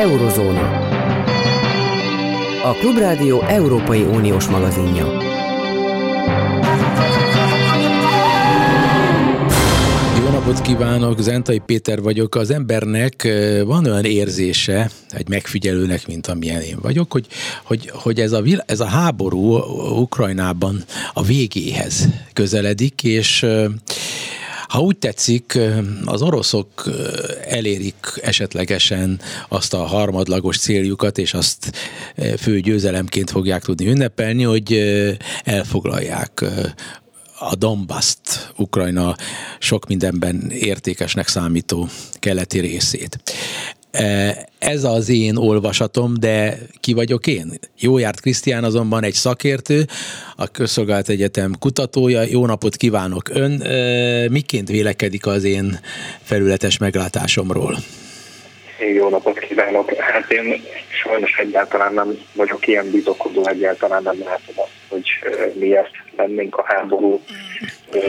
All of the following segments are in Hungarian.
Eurozóna. A Klubrádió Európai Uniós magazinja. Jó napot kívánok, Zentai Péter vagyok. Az embernek van olyan érzése, egy megfigyelőnek, mint amilyen én vagyok, hogy, hogy, hogy ez, a, ez a háború Ukrajnában a végéhez közeledik, és ha úgy tetszik, az oroszok elérik esetlegesen azt a harmadlagos céljukat, és azt fő győzelemként fogják tudni ünnepelni, hogy elfoglalják a Donbass-t, Ukrajna sok mindenben értékesnek számító keleti részét. Ez az én olvasatom, de ki vagyok én? Jó járt Krisztián azonban egy szakértő, a Közszolgált Egyetem kutatója. Jó napot kívánok! Ön miként vélekedik az én felületes meglátásomról? Jó napot kívánok! Hát én sajnos egyáltalán nem vagyok ilyen bizokodó, egyáltalán nem látom azt, hogy miért lennénk a háború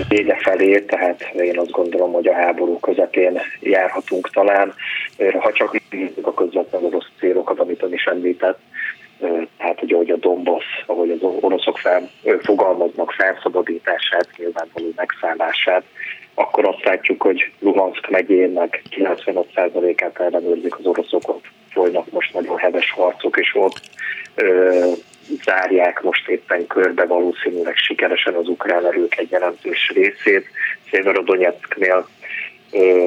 vége felé, tehát én azt gondolom, hogy a háború közepén járhatunk talán, ha csak nézzük a közvetlen orosz célokat, amit ön is említett, tehát ugye, hogy a Donbass, ahogy az oroszok fel, fogalmaznak felszabadítását, nyilvánvaló megszállását, akkor azt látjuk, hogy Luhansk megyének 95%-át ellenőrzik az oroszok, ott folynak most nagyon heves harcok, és ott zárják most éppen körbe valószínűleg sikeresen az ukrán erők egy jelentős részét. Széverodonyecknél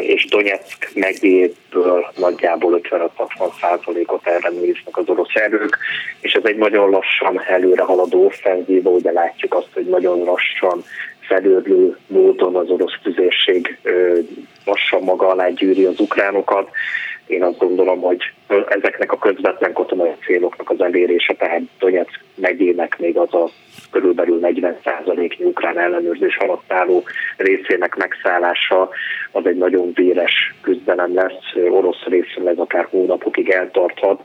és Donetsk megyéből nagyjából 55-60 százalékot ellenőriznek az orosz erők, és ez egy nagyon lassan előre haladó offenzíva, ugye látjuk azt, hogy nagyon lassan felőrlő módon az orosz tüzérség lassan maga alá gyűri az ukránokat. Én azt gondolom, hogy ezeknek a közvetlen katonai céloknak az elérése, tehát Donetsk megyének még az a körülbelül 40%-nyi ukrán ellenőrzés alatt álló részének megszállása, az egy nagyon véres küzdelem lesz, orosz részről ez akár hónapokig eltarthat,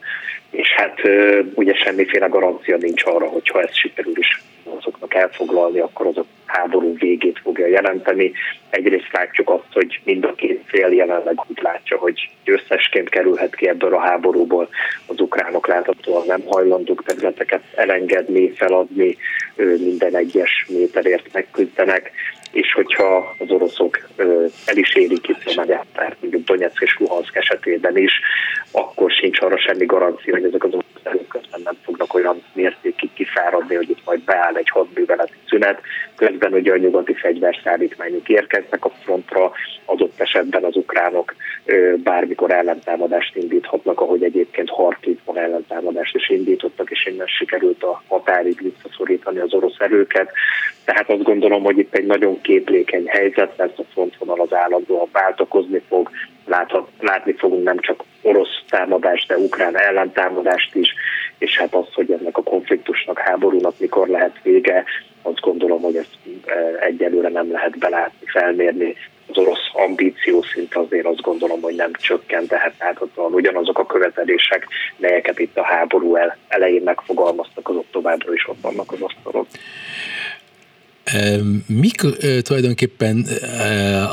és hát ugye semmiféle garancia nincs arra, hogyha ez sikerül is azoknak elfoglalni, akkor az a háború végét fogja jelenteni. Egyrészt látjuk azt, hogy mind a két fél jelenleg úgy látja, hogy győztesként kerülhet ki ebből a háborúból. Az ukránok láthatóan nem hajlandók területeket elengedni, feladni, minden egyes méterért megküzdenek, és hogyha az oroszok el is érik itt a mert mondjuk Donetsk és Luhansk esetében is, akkor sincs arra semmi garancia, hogy ezek az országok közben nem fognak olyan mértékig kifáradni, hogy itt majd beáll egy hadműveleti szünet. Közben ugye a nyugati fegyverszállítmányok érkeznek a frontra, adott esetben az ukránok bármikor ellentámadást indíthatnak, ahogy egyébként Harkivban ellentámadást is indítottak, és innen sikerült a határig visszaszorítani az orosz erőket. Tehát azt gondolom, hogy itt egy nagyon képlékeny helyzet, mert a frontvonal az állandóan váltakozni fog, láthat, látni fogunk nem csak orosz támadást, de ukrán ellentámadást is, és hát az, hogy ennek a konfliktusnak, háborúnak mikor lehet vége, azt gondolom, hogy ezt e, egyelőre nem lehet belátni, felmérni. Az orosz ambíció szint azért azt gondolom, hogy nem csökkent, de hát láthatóan ugyanazok a követelések, melyeket itt a háború el, elején megfogalmaztak, azok továbbra is ott vannak az asztalon. Mik tulajdonképpen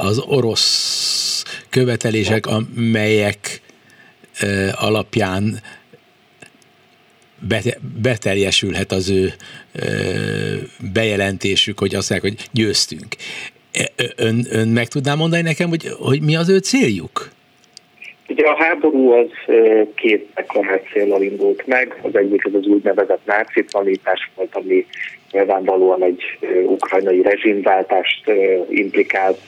az orosz követelések, amelyek alapján beteljesülhet az ő bejelentésük, hogy azt mondják, hogy győztünk. Ön, ön meg tudná mondani nekem, hogy, hogy mi az ő céljuk? Ugye a háború az két deklarált célral indult meg. Az egyik az az úgynevezett náci tanítás volt, ami nyilvánvalóan egy ukrajnai rezsimváltást implikált,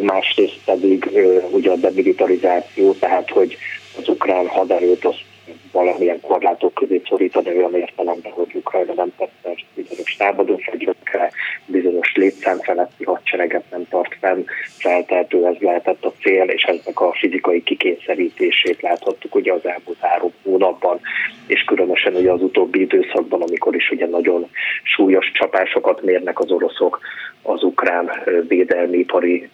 másrészt pedig ugye a demilitarizáció, tehát hogy az ukrán haderőt azt valamilyen korlátok közé szorítani olyan értelemben, hogy Ukrajna nem tesz bizonyos támadó fegyverekre, bizonyos létszám feletti hadsereget nem tart fenn, feltehető ez lehetett a cél, és ennek a fizikai kikényszerítését láthattuk ugye az elmúlt három hónapban, és különösen ugye az utóbbi időszakban, amikor is ugye nagyon súlyos csapásokat mérnek az oroszok az ukrán védelmi ipari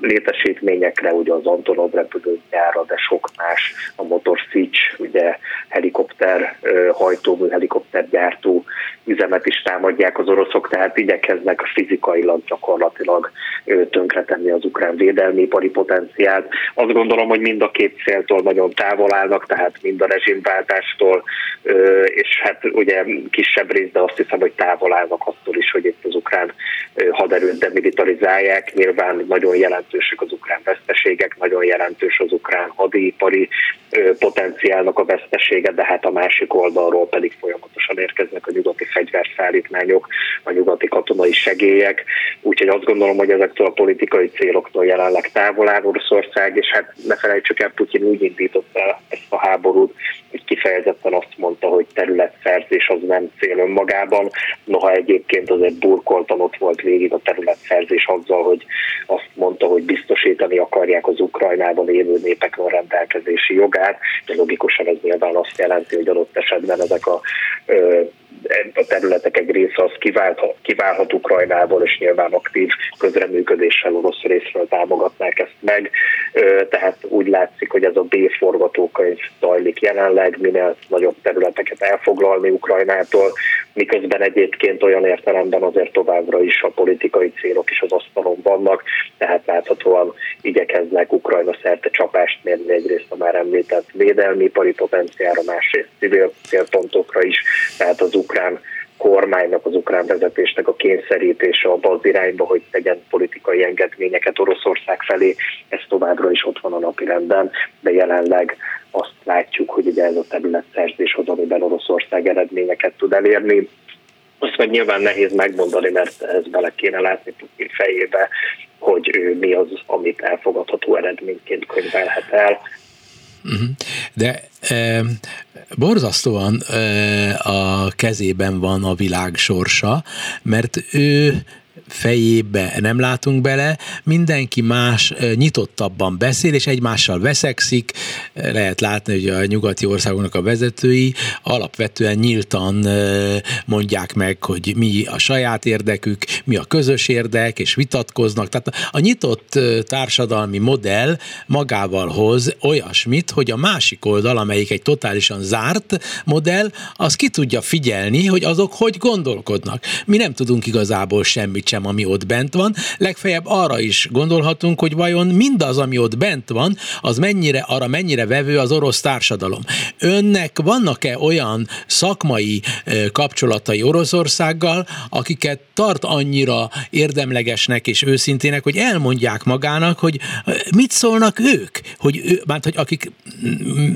létesítményekre, ugye az Antonov repülőgyára, de sok más, a Motor Siege, ugye helikopter hajtómű, helikoptergyártó üzemet is támadják az oroszok, tehát igyekeznek fizikailag gyakorlatilag tönkretenni az ukrán védelmi ipari potenciált. Azt gondolom, hogy mind a két céltól nagyon távol állnak, tehát mind a rezsimváltástól, és hát ugye kisebb rész, de azt hiszem, hogy távol állnak attól is, hogy itt az ukrán haderőt demilitarizálják. Nyilván nagyon jelentősek az ukrán veszteségek, nagyon jelentős az ukrán hadipari potenciálnak a vesztesége, de hát a másik oldalról pedig folyamatosan érkeznek a nyugati fegyverszállítmányok, a nyugati katonai segélyek. Úgyhogy azt gondolom, hogy ezektől a politikai céloktól jelenleg távol áll Oroszország, és hát ne felejtsük el, Putyin úgy indította ezt a háborút, hogy kifejezetten azt mondta, hogy területszerzés az nem cél önmagában, noha egyébként azért burkoltan ott volt végig a területszerzés azzal, hogy azt mondta, hogy biztosítani akarják az Ukrajnában élő népek rendelkezési jogát, de logikusan ez nyilván azt jelenti, hogy adott esetben ezek a a területek egy része az kiválhat, kiválhat Ukrajnából, és nyilván aktív közreműködéssel orosz részről támogatnák ezt meg. Tehát úgy látszik, hogy ez a B forgatókönyv zajlik jelenleg, minél nagyobb területeket elfoglalni Ukrajnától, miközben egyébként olyan értelemben azért továbbra is a politikai célok is az asztalon vannak, tehát láthatóan igyekeznek Ukrajna szerte csapást mérni egyrészt a már említett védelmi ipari potenciára, másrészt civil célpontokra is, tehát az ukrán kormánynak, az ukrán vezetésnek a kényszerítése abba az irányba, hogy tegyen politikai engedményeket Oroszország felé, ez továbbra is ott van a napirenden, de jelenleg azt látjuk, hogy ugye ez a területszerzés az, amiben Oroszország eredményeket tud elérni. Azt meg nyilván nehéz megmondani, mert ez bele kéne látni Putin fejébe, hogy ő mi az, amit elfogadható eredményként könyvelhet el. Uh-huh. De e, borzasztóan e, a kezében van a világ sorsa, mert ő fejébe nem látunk bele, mindenki más nyitottabban beszél, és egymással veszekszik, lehet látni, hogy a nyugati országoknak a vezetői alapvetően nyíltan mondják meg, hogy mi a saját érdekük, mi a közös érdek, és vitatkoznak. Tehát a nyitott társadalmi modell magával hoz olyasmit, hogy a másik oldal, amelyik egy totálisan zárt modell, az ki tudja figyelni, hogy azok hogy gondolkodnak. Mi nem tudunk igazából semmit sem, ami ott bent van, legfeljebb arra is gondolhatunk, hogy vajon mindaz, ami ott bent van, az mennyire, arra mennyire vevő az orosz társadalom. Önnek vannak-e olyan szakmai kapcsolatai Oroszországgal, akiket tart annyira érdemlegesnek és őszintének, hogy elmondják magának, hogy mit szólnak ők, hogy, ő, mert, hogy akik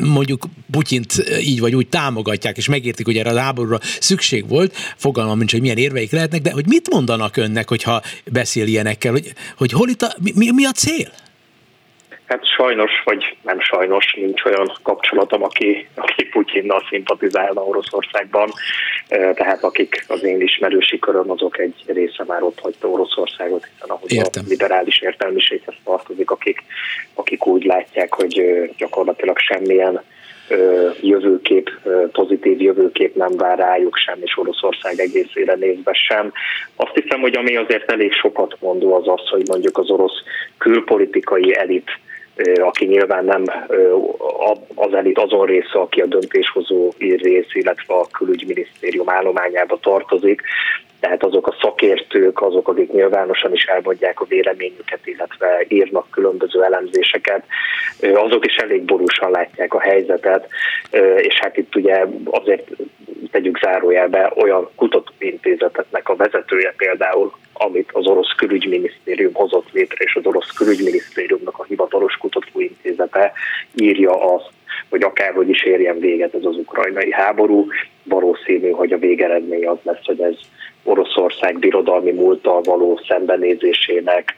mondjuk Putyint így vagy úgy támogatják, és megértik, hogy erre a háborúra szükség volt, fogalmam nincs, hogy milyen érveik lehetnek, de hogy mit mondanak önnek, hogyha beszél ilyenekkel, hogy, hogy hol itt a, mi, mi a cél? Hát sajnos, vagy nem sajnos, nincs olyan kapcsolatom, aki, aki Putyinnal szimpatizálna Oroszországban. Tehát akik az én ismerősi köröm, azok egy része már ott hagyta Oroszországot, hiszen ahogy Értem. a liberális értelmiséghez tartozik, akik, akik úgy látják, hogy gyakorlatilag semmilyen jövőkép, pozitív jövőkép nem vár rájuk sem, és Oroszország egészére nézve sem. Azt hiszem, hogy ami azért elég sokat mondó az az, hogy mondjuk az orosz külpolitikai elit aki nyilván nem az elit azon része, aki a döntéshozó rész, illetve a külügyminisztérium állományába tartozik, tehát azok a szakértők, azok, akik nyilvánosan is elmondják a véleményüket, illetve írnak különböző elemzéseket, azok is elég borúsan látják a helyzetet, és hát itt ugye azért tegyük zárójelbe olyan kutatóintézeteknek a vezetője például, amit az orosz külügyminisztérium hozott létre, és az orosz külügyminisztériumnak a hivatalos kutatóintézete írja azt, hogy akárhogy is érjen véget ez az ukrajnai háború, valószínű, hogy a végeredmény az lesz, hogy ez Oroszország birodalmi múlttal való szembenézésének,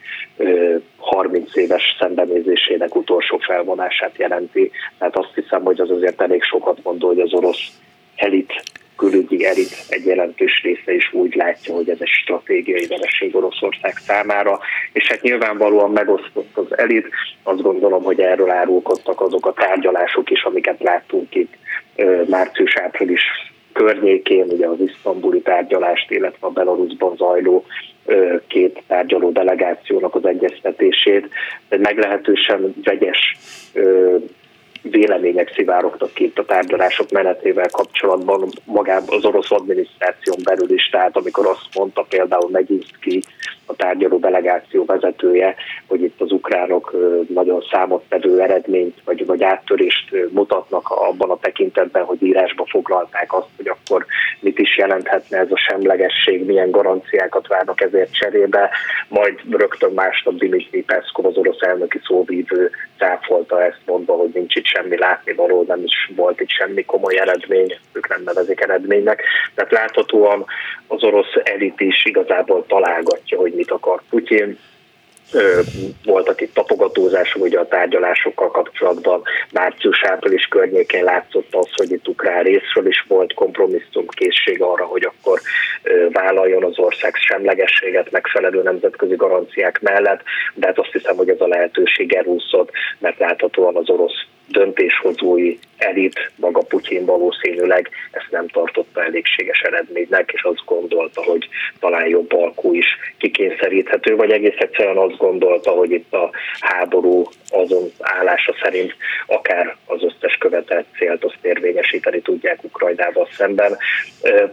30 éves szembenézésének utolsó felvonását jelenti. Tehát azt hiszem, hogy az azért elég sokat mondó, hogy az orosz elit külügyi elit egy jelentős része is úgy látja, hogy ez egy stratégiai vereség Oroszország számára, és hát nyilvánvalóan megosztott az elit, azt gondolom, hogy erről árulkodtak azok a tárgyalások is, amiket láttunk itt március-április környékén, ugye az isztambuli tárgyalást, illetve a Belarusban zajló két tárgyaló delegációnak az egyeztetését. Egy meglehetősen vegyes vélemények szivárogtak ki itt a tárgyalások menetével kapcsolatban magában az orosz adminisztráción belül is, tehát amikor azt mondta például Megyinszki, a tárgyaló delegáció vezetője, hogy itt az ukránok nagyon számottevő eredményt vagy, vagy áttörést mutatnak abban a tekintetben, hogy írásba foglalták azt, hogy akkor mit is jelenthetne ez a semlegesség, milyen garanciákat várnak ezért cserébe, majd rögtön másnap Dimitri Peszkov, az orosz elnöki szóvívő cáfolta ezt mondva, hogy nincs itt semmi látnivaló, nem is volt itt semmi komoly eredmény, ők nem nevezik eredménynek. Tehát láthatóan az orosz elit is igazából találgatja, hogy mit akar Putyin, voltak itt tapogatózások ugye a tárgyalásokkal kapcsolatban, március-április környékén látszott az, hogy itt ukrán részről is volt kompromisszum készség arra, hogy akkor vállaljon az ország semlegességet megfelelő nemzetközi garanciák mellett, de hát azt hiszem, hogy ez a lehetőség elúszott, mert láthatóan az orosz döntéshozói elit, maga Putyin valószínűleg ezt nem tartotta elégséges eredménynek, és azt gondolta, hogy talán jobb alkú is kikényszeríthető, vagy egész egyszerűen azt gondolta, hogy itt a háború azon állása szerint akár az összes követett célt azt érvényesíteni tudják Ukrajnával szemben.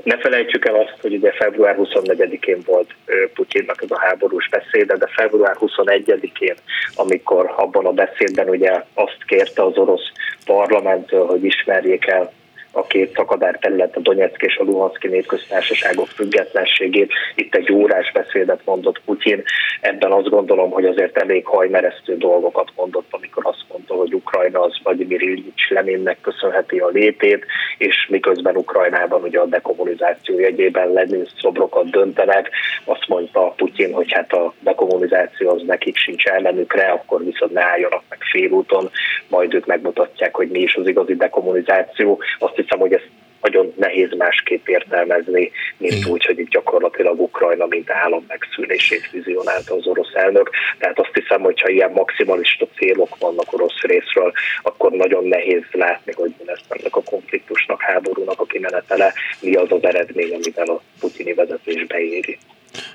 Ne felejtsük el azt, hogy ugye február 24-én volt Putyinnak ez a háborús beszéde, de február 21-én, amikor abban a beszédben ugye azt kérte az orosz parlamenttől, hogy ismerjék el a két szakadár terület, a Donetsk és a Luhanszki népköztársaságok függetlenségét. Itt egy órás beszédet mondott Putyin. Ebben azt gondolom, hogy azért elég hajmeresztő dolgokat mondott, amikor azt mondta, hogy Ukrajna az Vladimir Ilyich Leninnek köszönheti a létét, és miközben Ukrajnában ugye a dekommunizáció jegyében Lenin szobrokat döntenek, azt mondta Putyin, hogy hát a dekommunizáció az nekik sincs ellenükre, akkor viszont ne álljanak meg félúton, majd ők megmutatják, hogy mi is az igazi dekommunizáció. Azt hiszem, hogy ezt nagyon nehéz másképp értelmezni, mint Igen. úgy, hogy itt gyakorlatilag Ukrajna, mint állam megszűnését vizionálta az orosz elnök. Tehát azt hiszem, hogy ha ilyen maximalista célok vannak orosz részről, akkor nagyon nehéz látni, hogy mi lesz ennek a konfliktusnak, háborúnak a kimenetele, mi az az eredmény, amivel a putyini vezetés beéri.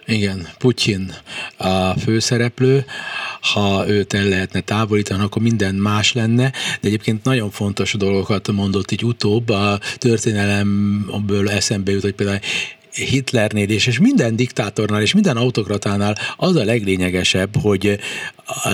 Igen, Putyin a főszereplő, ha őt el lehetne távolítani, akkor minden más lenne, de egyébként nagyon fontos dolgokat mondott így utóbb, a történelemből eszembe jut, hogy például Hitlernél és, és minden diktátornál és minden autokratánál az a leglényegesebb, hogy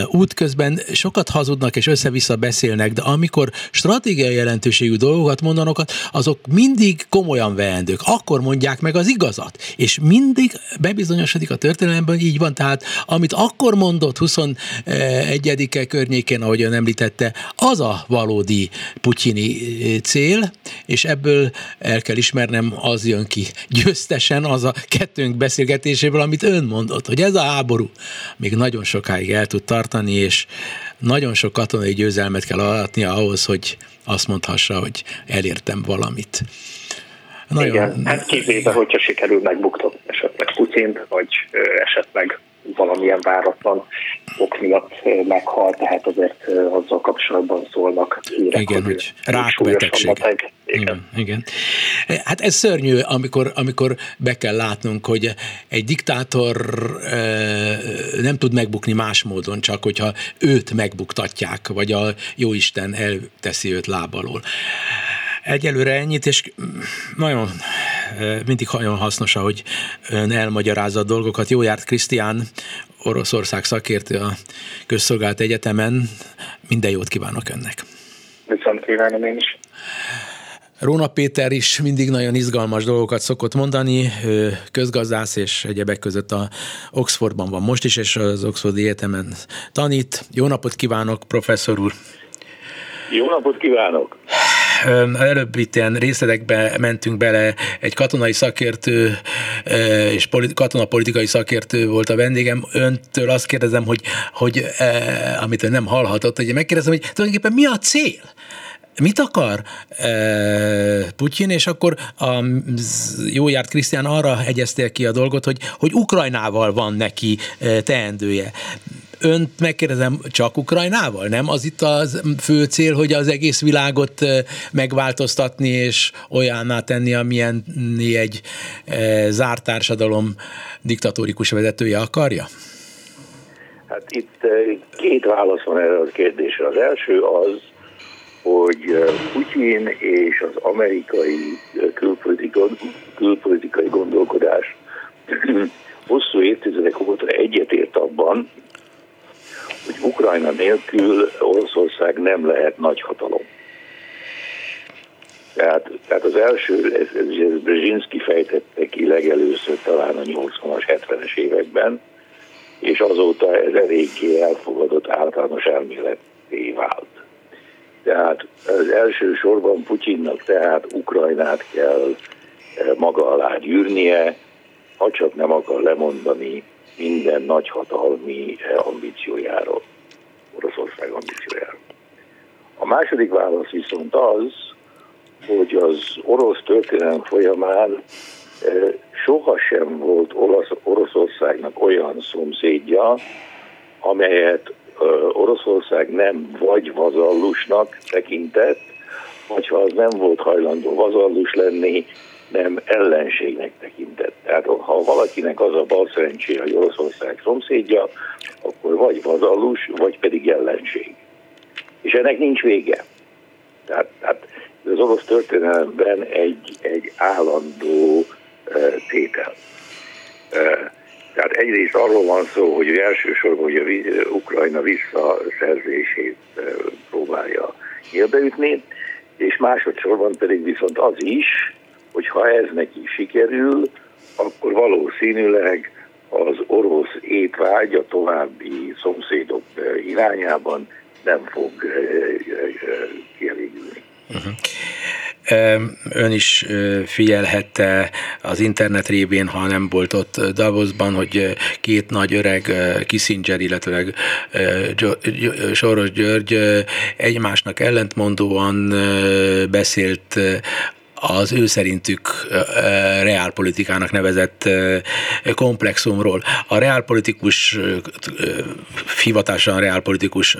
útközben sokat hazudnak és össze-vissza beszélnek, de amikor stratégiai jelentőségű dolgokat mondanak, azok mindig komolyan veendők. Akkor mondják meg az igazat. És mindig bebizonyosodik a történelemben, így van, tehát amit akkor mondott 21-e környékén, ahogy ön említette, az a valódi putyini cél, és ebből el kell ismernem, az jön ki győztesen az a kettőnk beszélgetéséből, amit ön mondott, hogy ez a háború még nagyon sokáig el tud tartani, és nagyon sok katonai győzelmet kell alatnia ahhoz, hogy azt mondhassa, hogy elértem valamit. Nagyon... Igen, hát kivéve, hogyha sikerül megbuktatni esetleg Putyint, vagy esetleg valamilyen váratlan ok miatt meghal, tehát azért azzal kapcsolatban szólnak hírek, igen, hogy, rákbetegség. Igen. igen. Hát ez szörnyű, amikor, amikor be kell látnunk, hogy egy diktátor nem tud megbukni más módon, csak hogyha őt megbuktatják, vagy a jóisten elteszi őt lábalól. Egyelőre ennyit, és nagyon mindig nagyon hasznos, ahogy ön elmagyarázza a dolgokat. Jó járt Krisztián, Oroszország szakértő a Közszolgált Egyetemen. Minden jót kívánok önnek. Viszont kívánom én is. Róna Péter is mindig nagyon izgalmas dolgokat szokott mondani, közgazdász és egyebek között a Oxfordban van most is, és az Oxfordi Egyetemen tanít. Jó napot kívánok, professzor úr! Jó napot kívánok! Előbb itt ilyen részletekbe mentünk bele, egy katonai szakértő és katonapolitikai szakértő volt a vendégem. Öntől azt kérdezem, hogy, hogy amit ön nem hallhatott, hogy megkérdezem, hogy tulajdonképpen mi a cél? Mit akar Putyin, és akkor a jó járt Krisztián arra hegyeztél ki a dolgot, hogy, hogy Ukrajnával van neki teendője önt megkérdezem, csak Ukrajnával? Nem az itt a fő cél, hogy az egész világot megváltoztatni és olyanná tenni, amilyen egy zárt társadalom diktatórikus vezetője akarja? Hát itt két válasz van erre a kérdésre. Az első az, hogy Putyin és az amerikai külpolitikai, gondolkodás hosszú évtizedek óta egyetért abban, hogy Ukrajna nélkül Oroszország nem lehet nagy hatalom. Tehát, tehát az első, ez, ez, ez Brzezinski fejtette ki legelőször talán a 80-as, 70-es években, és azóta ez eléggé elfogadott általános elméleté vált. Tehát az első sorban Putyinnak tehát Ukrajnát kell eh, maga alá gyűrnie, ha csak nem akar lemondani minden nagyhatalmi eh, ambíciójáról, Oroszország ambíciójáról. A második válasz viszont az, hogy az orosz történelem folyamán eh, sohasem volt Orosz, Oroszországnak olyan szomszédja, amelyet Oroszország nem vagy vazallusnak tekintett, vagy ha az nem volt hajlandó vazallus lenni, nem ellenségnek tekintett. Tehát ha valakinek az a bal szerencsé, hogy Oroszország szomszédja, akkor vagy vazallus, vagy pedig ellenség. És ennek nincs vége. Tehát, tehát az orosz történelemben egy, egy állandó uh, tétel. Uh, tehát egyrészt arról van szó, hogy elsősorban hogy a Ukrajna visszaszerzését próbálja nyílbeütni, és másodszorban pedig viszont az is, hogy ha ez neki sikerül, akkor valószínűleg az orosz étvágy a további szomszédok irányában nem fog kielégülni. Uh-huh. Ön is figyelhette az internet révén, ha nem volt ott Davosban, hogy két nagy öreg, Kissinger, illetve Soros György egymásnak ellentmondóan beszélt az ő szerintük reálpolitikának nevezett komplexumról. A reálpolitikus, hivatásan reálpolitikus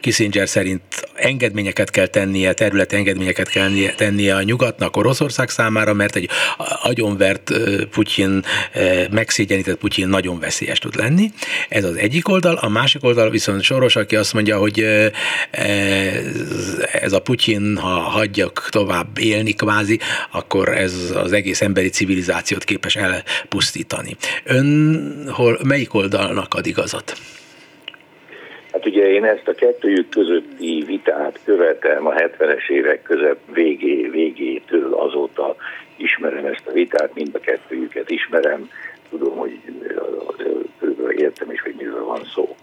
Kissinger szerint engedményeket kell tennie, területi engedményeket kell tennie a nyugatnak Oroszország számára, mert egy agyonvert Putyin, megszégyenített Putyin nagyon veszélyes tud lenni. Ez az egyik oldal. A másik oldal viszont Soros, aki azt mondja, hogy ez a Putyin, ha hagyjak tovább élni kvázi, akkor ez az egész emberi civilizációt képes elpusztítani. Ön hol, melyik oldalnak ad igazat? Hát ugye én ezt a kettőjük közötti vitát követem a 70-es évek közep végé, végétől azóta ismerem ezt a vitát, mind a kettőjüket ismerem, tudom, hogy körülbelül értem is, hogy miről van szó.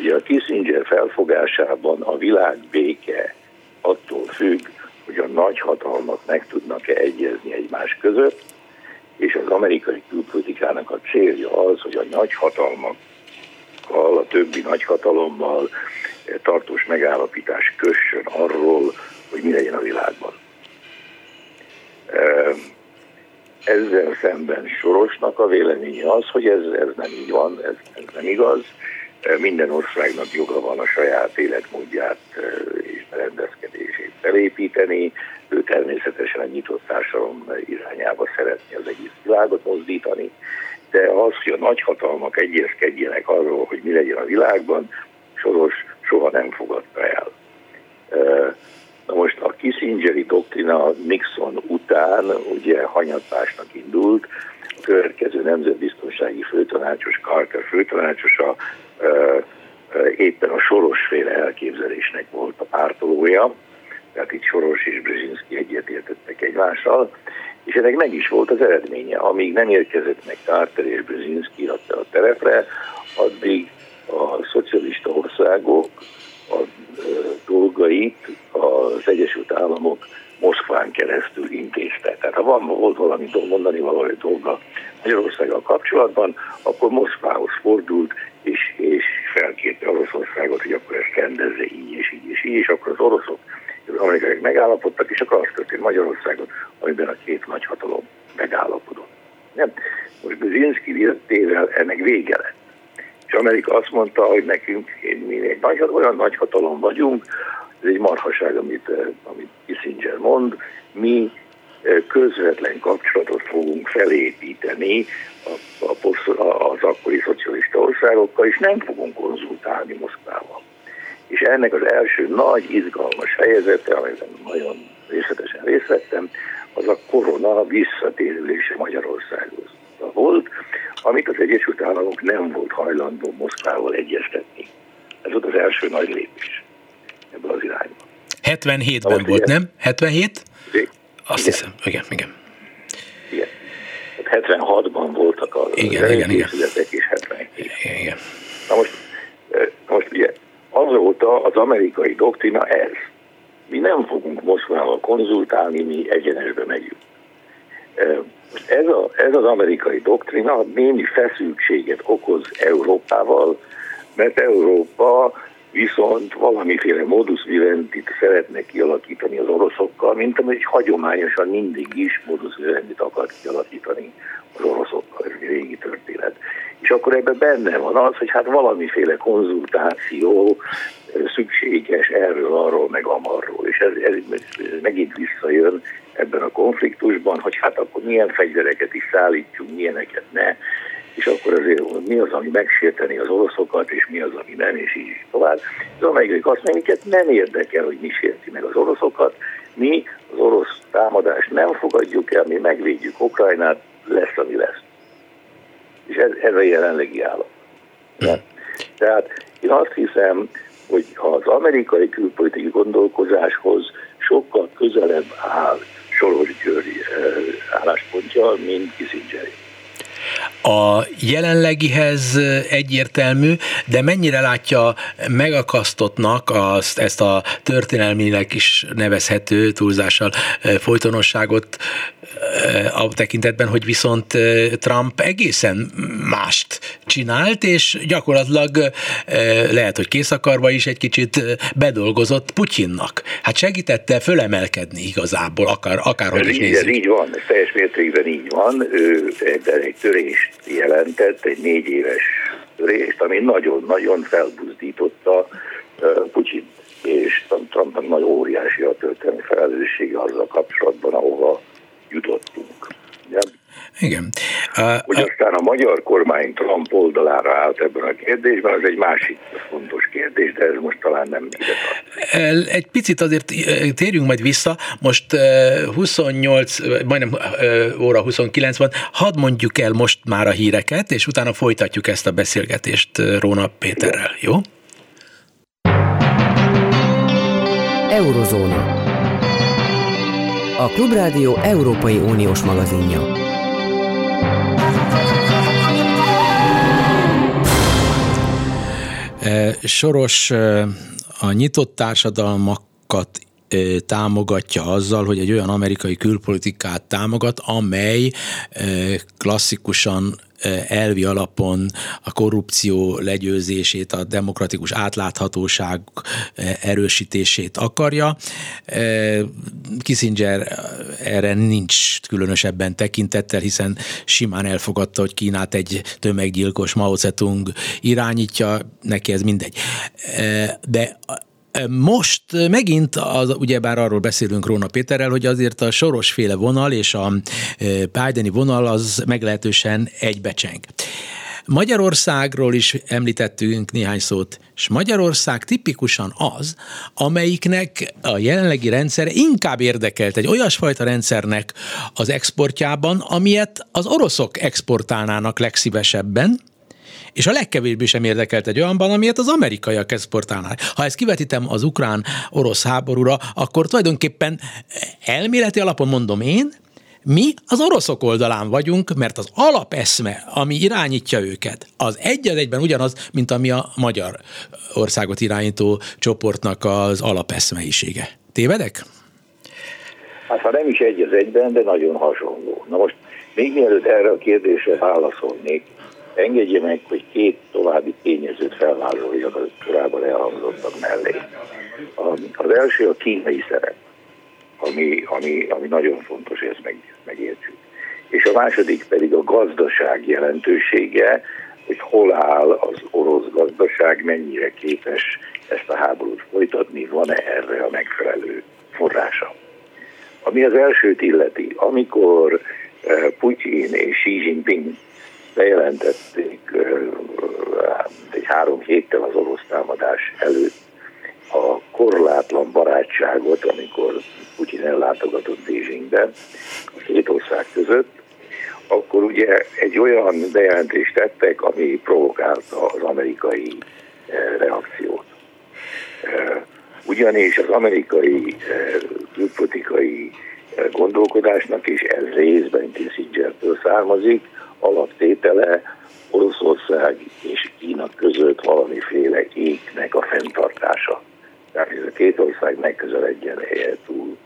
Ugye a Kissinger felfogásában a világ béke attól függ, hogy a nagyhatalmak meg tudnak-e egyezni egymás között, és az amerikai külpolitikának a célja az, hogy a nagyhatalmakkal, a többi nagyhatalommal tartós megállapítás kössön arról, hogy mi legyen a világban. Ezzel szemben Sorosnak a véleménye az, hogy ez, ez nem így van, ez, ez nem igaz. Minden országnak joga van a saját életmódját és rendezkedését felépíteni. Ő természetesen a nyitott társadalom irányába szeretné az egész világot mozdítani, de az, hogy a nagyhatalmak egyezkedjenek arról, hogy mi legyen a világban, Soros soha nem fogadta el. Na most a Kissingeri doktrina Nixon után ugye hanyatlásnak indult, a következő nemzetbiztonsági főtanácsos, Carter főtanácsosa éppen a sorosféle elképzelésnek volt a pártolója, tehát itt Soros és Brzezinski egyetértettek egymással, és ennek meg is volt az eredménye. Amíg nem érkezett meg Carter és Brzezinski a terepre, addig a szocialista országok a dolgait az Egyesült Államok Moszkván keresztül intézte. Tehát ha van, volt valami mondani valami dolga Magyarországgal kapcsolatban, akkor Moszkvához fordult, és, és felkérte Oroszországot, hogy akkor ezt rendezze így és így és így, és akkor az oroszok az amerikaiak megállapodtak, és akkor az történt Magyarországon, amiben a két nagy hatalom megállapodott. Nem. Most Brzezinski jöttével ennek vége lett. És Amerika azt mondta, hogy nekünk mi egy nagy, olyan nagy hatalom vagyunk, ez egy marhaság, amit, eh, amit Kissinger mond, mi közvetlen kapcsolatot fogunk felépíteni a, a, az akkori szocialista országokkal, és nem fogunk konzultálni Moszkvával. És ennek az első nagy, izgalmas fejezete, amiben nagyon részletesen részt vettem, az a korona visszatérülése Magyarországhoz volt, amit az Egyesült Államok nem volt hajlandó Moszkvával egyeztetni. Ez volt az első nagy lépés ebből az irányba. 77-ben volt, nem? 77? Azt igen. hiszem, igen, igen. Igen. 76-ban voltak a igen, igen, igen. és 77. Igen, igen. Na most, most ugye azóta az amerikai doktrina ez. Mi nem fogunk Moszkvával konzultálni, mi egyenesbe megyünk. Most ez, a, ez az amerikai doktrina némi feszültséget okoz Európával, mert Európa viszont valamiféle modus viventit szeretne kialakítani az oroszokkal, mint amely hagyományosan mindig is modus viventit akar kialakítani az oroszokkal, ez egy régi történet. És akkor ebben benne van az, hogy hát valamiféle konzultáció szükséges erről, arról, meg amarról. És ez, ez megint visszajön ebben a konfliktusban, hogy hát akkor milyen fegyvereket is szállítsunk, milyeneket ne, és akkor azért mi az, ami megsérteni az oroszokat, és mi az, ami nem, és így tovább. Az amerikai azt mondja, minket nem érdekel, hogy mi sérti meg az oroszokat, mi az orosz támadást nem fogadjuk el, mi megvédjük Ukrajnát, lesz, ami lesz. És ez, ez a jelenlegi állam. Tehát én azt hiszem, hogy az amerikai külpolitikai gondolkozáshoz sokkal közelebb áll Soros György eh, álláspontja, mint Kissinger. A jelenlegihez egyértelmű, de mennyire látja megakasztottnak azt, ezt a történelminek is nevezhető túlzással folytonosságot a tekintetben, hogy viszont Trump egészen mást csinált, és gyakorlatilag lehet, hogy készakarva is egy kicsit bedolgozott Putyinnak. Hát segítette fölemelkedni igazából, akár, akárhogy is nézzük. Ez így van, ez teljes mértékben így van. Ő egy törést jelentett, egy négy éves törést, ami nagyon-nagyon felbuzdította Putyin és Trumpnak nagy óriási a történelmi felelőssége azzal kapcsolatban, ahova jutottunk. Ja? Igen. Uh, hogy aztán a magyar kormány Trump oldalára állt ebben a kérdésben, az egy másik fontos kérdés, de ez most talán nem ide Egy picit azért térjünk majd vissza, most 28, majdnem óra 29 van, hadd mondjuk el most már a híreket, és utána folytatjuk ezt a beszélgetést Róna Péterrel, jó? Eurozóna. A Klubrádió Európai Uniós magazinja. Soros a nyitott társadalmakat támogatja azzal, hogy egy olyan amerikai külpolitikát támogat, amely klasszikusan elvi alapon a korrupció legyőzését, a demokratikus átláthatóság erősítését akarja. Kissinger erre nincs különösebben tekintettel, hiszen simán elfogadta, hogy Kínát egy tömeggyilkos Mao Zedong irányítja, neki ez mindegy. De most megint, az, ugyebár arról beszélünk Róna Péterrel, hogy azért a sorosféle vonal és a Bideni vonal az meglehetősen egybecseng. Magyarországról is említettünk néhány szót, és Magyarország tipikusan az, amelyiknek a jelenlegi rendszere inkább érdekelt egy olyasfajta rendszernek az exportjában, amilyet az oroszok exportálnának legszívesebben, és a legkevésbé sem érdekelt egy olyanban, amiért az amerikaiak exportálnak. Ha ezt kivetítem az ukrán-orosz háborúra, akkor tulajdonképpen elméleti alapon mondom én, mi az oroszok oldalán vagyunk, mert az alapeszme, ami irányítja őket, az egy egyben ugyanaz, mint ami a magyar országot irányító csoportnak az alapeszmeisége. Tévedek? Hát ha nem is egy az egyben, de nagyon hasonló. Na most még mielőtt erre a kérdésre válaszolnék, engedje meg, hogy két további tényezőt felvázoljak az korábban elhangzottak mellé. Az első a kínai szerep, ami, ami, ami nagyon fontos, ezt meg, megértsük. És a második pedig a gazdaság jelentősége, hogy hol áll az orosz gazdaság, mennyire képes ezt a háborút folytatni, van-e erre a megfelelő forrása. Ami az elsőt illeti, amikor eh, Putyin és Xi Jinping bejelentették egy három héttel az orosz támadás előtt, a korlátlan barátságot, amikor Putyin ellátogatott Bézsingbe a két ország között, akkor ugye egy olyan bejelentést tettek, ami provokálta az amerikai reakciót. Ugyanis az amerikai külpolitikai gondolkodásnak, és ez részben Kissingertől származik, alaptétele Oroszország és Kína között valamiféle éknek a fenntartása. Tehát ez a két ország megközeledjen túl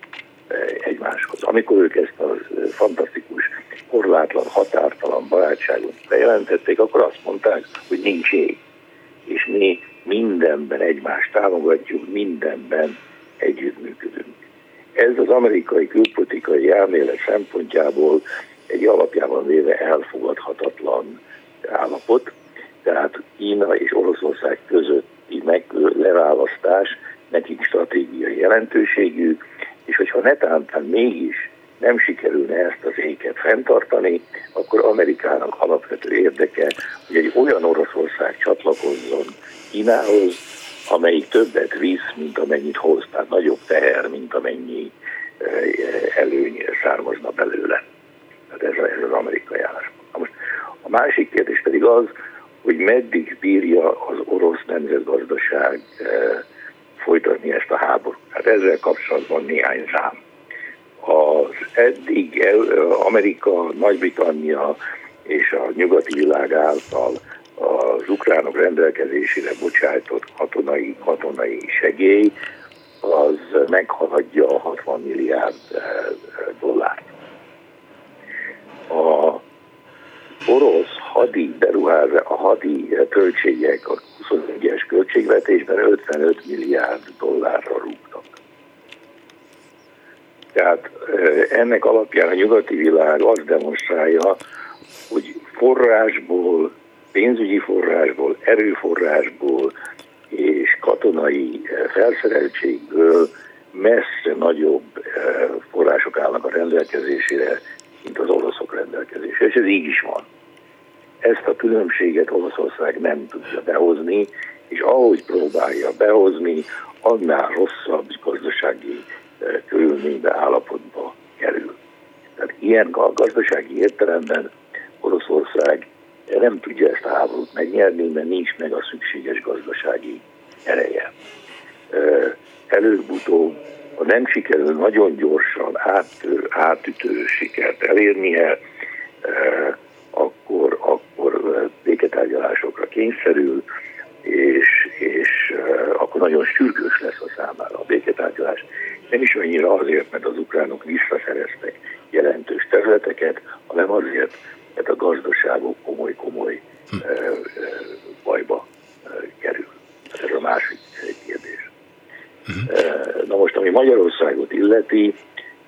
egymáshoz. Amikor ők ezt a fantasztikus, korlátlan, határtalan barátságot bejelentették, akkor azt mondták, hogy nincs ég. És mi mindenben egymást támogatjuk, mindenben együttműködünk. Ez az amerikai külpolitikai elmélet szempontjából egy alapjában véve elfogadhatatlan állapot, tehát Kína és Oroszország közötti meg leválasztás nekik stratégiai jelentőségű, és hogyha netántán mégis nem sikerülne ezt az éket fenntartani, akkor Amerikának alapvető érdeke, hogy egy olyan Oroszország csatlakozzon Kínához, amelyik többet visz, mint amennyit hoz, tehát nagyobb teher, mint amennyi eh, előny származna belőle. Tehát ez, ez az amerikai álláspont. most a másik kérdés pedig az, hogy meddig bírja az orosz nemzetgazdaság eh, folytatni ezt a háborút. Hát ezzel kapcsolatban néhány szám. Az eddig Amerika, Nagy-Britannia és a nyugati világ által az ukránok rendelkezésére bocsájtott katonai, katonai segély az meghaladja a 60 milliárd eh, dollárt. A orosz hadi beruházás, a hadi költségek a 21-es költségvetésben 55 milliárd dollárra rúgtak. Tehát ennek alapján a nyugati világ azt demonstrálja, hogy forrásból, pénzügyi forrásból, erőforrásból és katonai felszereltségből messze nagyobb források állnak a rendelkezésére, mint az oroszok rendelkezésére. És ez így is van. Ezt a különbséget Oroszország nem tudja behozni, és ahogy próbálja behozni, annál rosszabb gazdasági e, körülménybe, állapotba kerül. Tehát ilyen a gazdasági értelemben Oroszország nem tudja ezt a háborút megnyerni, mert nincs meg a szükséges gazdasági ereje. E, előbb-utóbb, ha nem sikerül nagyon gyorsan áttör, átütő sikert elérnie, e, akkor, akkor béketárgyalásokra kényszerül, és, és akkor nagyon sürgős lesz a számára a béketárgyalás. Nem is annyira azért, mert az ukránok visszaszereztek jelentős területeket, hanem azért, mert a gazdaságok komoly-komoly hm. bajba kerül. Ez a másik kérdés. Hm. Na most, ami Magyarországot illeti,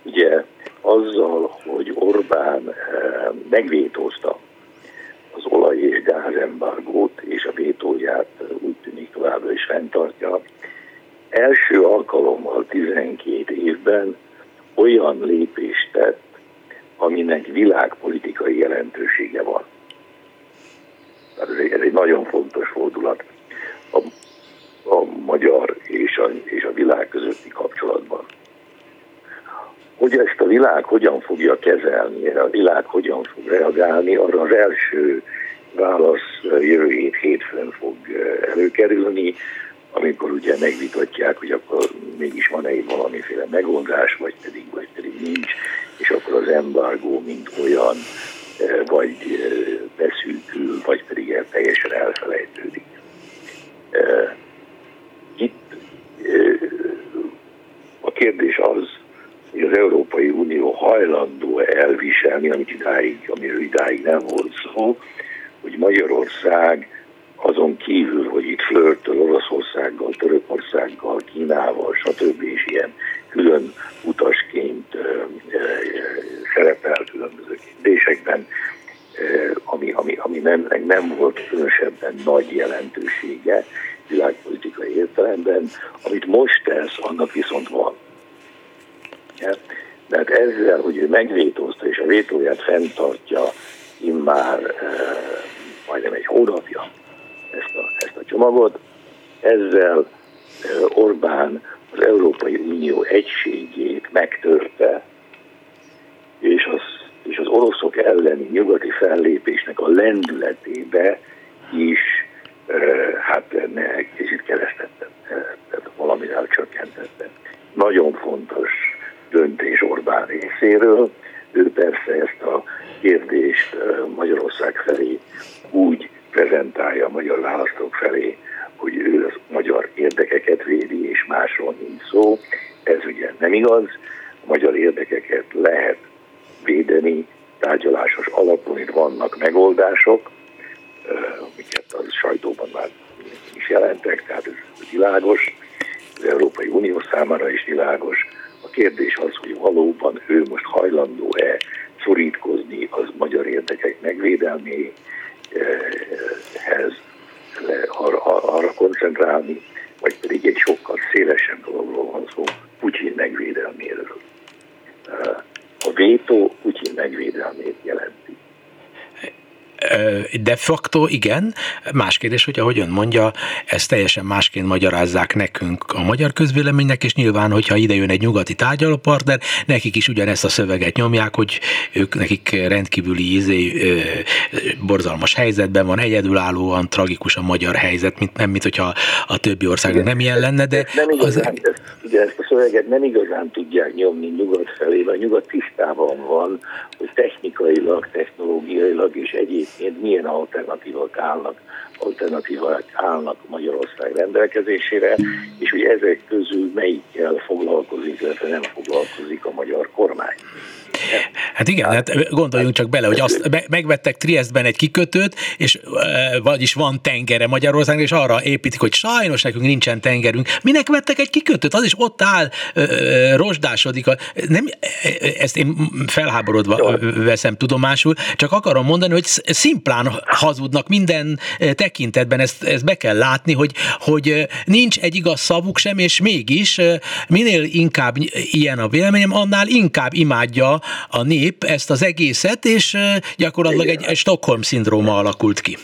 ugye azzal, hogy Orbán eh, megvétózta az olaj- és gázembargót, és a vétóját úgy tűnik továbbra is fenntartja, első alkalommal 12 évben olyan lépést tett, aminek világpolitikai jelentősége van. Ez egy, ez egy nagyon fontos fordulat a, a magyar és a, és a világ közötti kapcsolatban hogy ezt a világ hogyan fogja kezelni, a világ hogyan fog reagálni, arra az első válasz jövő hét hétfőn fog előkerülni, amikor ugye megvitatják, hogy akkor mégis van-e valamiféle megoldás, vagy pedig, vagy pedig nincs, és akkor az embargó mint olyan vagy beszűkül, vagy pedig el, teljesen elfelejtődik. Itt a kérdés az, hogy az Európai Unió hajlandó elviselni, amit idáig, amiről idáig nem volt szó, hogy Magyarország azon kívül, hogy itt flörtöl Oroszországgal, Törökországgal, Kínával, stb. és ilyen külön utasként szerepel különböző kérdésekben, ami, ami, ami nem, nem volt különösebben nagy jelentősége világpolitikai értelemben, amit most tesz, annak viszont van. De hát ezzel, hogy ő megvétózta és a vétóját fenntartja immár e, majdnem egy hónapja ezt a, ezt a csomagot, ezzel e, Orbán az Európai Unió egységét megtörte, és az, és az oroszok elleni nyugati fellépésnek a lendületébe is hát egy kicsit keresztette, tehát valamivel csökkentette. Nagyon fontos döntés Orbán részéről. Ő persze ezt a kérdést Magyarország felé úgy prezentálja a magyar választók felé, hogy ő az magyar érdekeket védi, és másról nincs szó. Ez ugye nem igaz. A magyar érdekeket lehet védeni tárgyalásos alapon, itt vannak megoldások, amiket a sajtóban már is jelentek, tehát ez világos, az Európai Unió számára is világos. A kérdés az, hogy valóban ő most hajlandó-e szorítkozni az magyar érdekek megvédelméhez, arra, koncentrálni, vagy pedig egy sokkal szélesebb dologról van szó, Putyin megvédelméről. A vétó Putyin megvédelmét jelenti. De facto igen. Más kérdés, hogy ahogy ön mondja, ezt teljesen másként magyarázzák nekünk a magyar közvéleménynek, és nyilván, hogyha ide jön egy nyugati tárgyalópartner, nekik is ugyanezt a szöveget nyomják, hogy ők nekik rendkívüli izé, borzalmas helyzetben van, egyedülállóan tragikus a magyar helyzet, mint, nem, mint hogyha a többi országnak nem ilyen lenne, de... Nem az... ugye ezt a szöveget nem igazán tudják nyomni nyugat felé, vagy nyugat tisztában van, hogy technikailag, technológiailag és egyéb egyébként milyen alternatívak állnak, alternatívák állnak Magyarország rendelkezésére, és hogy ezek közül melyikkel foglalkozik, illetve nem foglalkozik a magyar kormány. Hát igen, hát gondoljunk csak bele, hogy azt megvettek Triestben egy kikötőt, és vagyis van tengere Magyarországon, és arra építik, hogy sajnos nekünk nincsen tengerünk. Minek vettek egy kikötőt? Az is ott áll, rozsdásodik. Nem, ezt én felháborodva veszem tudomásul, csak akarom mondani, hogy szimplán hazudnak minden tekintetben, ezt, ezt be kell látni, hogy, hogy nincs egy igaz szavuk sem, és mégis minél inkább ilyen a véleményem, annál inkább imádja a nép ezt az egészet, és gyakorlatilag egy, egy Stockholm-szindróma alakult ki.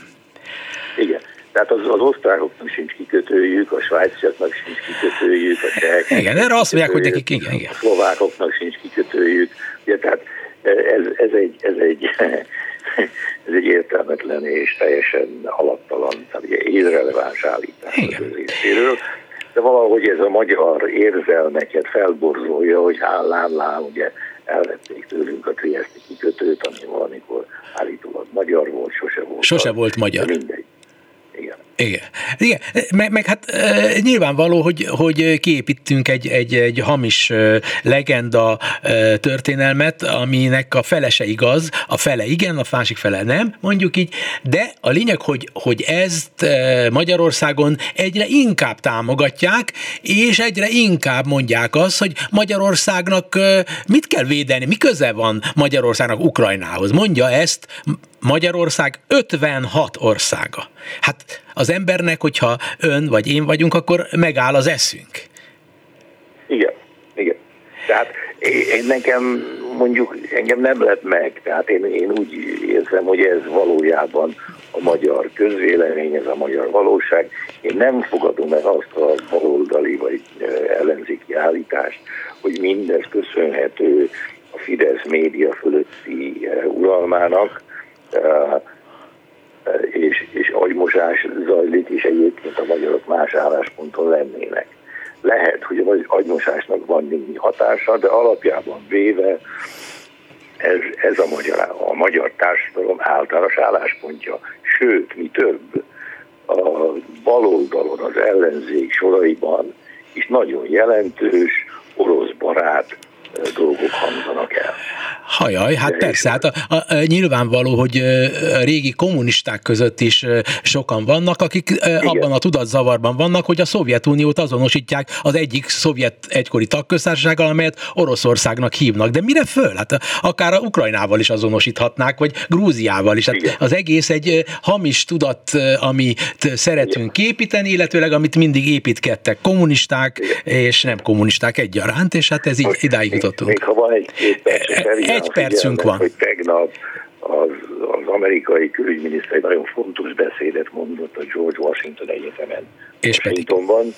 Igen. Tehát az, az osztrákoknak sincs kikötőjük, a svájciaknak sincs kikötőjük, a cseheknek Igen, erre azt mondják, hogy nekik igen, igen. A szlovákoknak sincs kikötőjük. Ugye, tehát ez, ez, egy, ez, egy, ez egy értelmetlen és teljesen alattalan, tehát ugye irreleváns állítás az részéről de valahogy ez a magyar érzelmeket felborzolja, hogy hálán lám, ugye elvették tőlünk a Trieste kikötőt, ami valamikor állítólag magyar volt, sose volt. Sose volt magyar. Mindegy. Igen. Igen. Igen. Meg, meg hát e, nyilvánvaló, hogy, hogy kiépítünk egy, egy, egy hamis e, legenda e, történelmet, aminek a fele se igaz, a fele igen, a másik fele nem, mondjuk így, de a lényeg, hogy, hogy ezt e, Magyarországon egyre inkább támogatják, és egyre inkább mondják azt, hogy Magyarországnak e, mit kell védeni, mi van Magyarországnak Ukrajnához. Mondja ezt Magyarország 56 országa. Hát az embernek, hogyha ön vagy én vagyunk, akkor megáll az eszünk. Igen, igen. Tehát én nekem mondjuk engem nem lett meg, tehát én, én úgy érzem, hogy ez valójában a magyar közvélemény, ez a magyar valóság. Én nem fogadom meg azt a baloldali vagy ellenzéki állítást, hogy mindez köszönhető a Fidesz média fölötti uralmának, és, és agymosás zajlik, és egyébként a magyarok más állásponton lennének. Lehet, hogy a agymosásnak van némi hatása, de alapjában véve ez, ez a, magyar, a magyar társadalom általános álláspontja. Sőt, mi több, a baloldalon, az ellenzék soraiban is nagyon jelentős orosz barát dolgok hangzanak el. Hajaj, hát persze, hát a, a, a, nyilvánvaló, hogy a régi kommunisták között is sokan vannak, akik Igen. abban a tudatzavarban vannak, hogy a Szovjetuniót azonosítják az egyik szovjet egykori tagköztársasággal, amelyet Oroszországnak hívnak. De mire föl? Hát akár a Ukrajnával is azonosíthatnák, vagy Grúziával is. Hát az egész egy hamis tudat, amit szeretünk Igen. építeni, illetőleg amit mindig építkedtek kommunisták Igen. és nem kommunisták egyaránt, és hát ez így idáig jutottunk. Még ha van egy-két egy percünk van. Hogy tegnap az, az amerikai külügyminiszter egy nagyon fontos beszédet mondott a George Washington Egyetemen. És Washingtonban,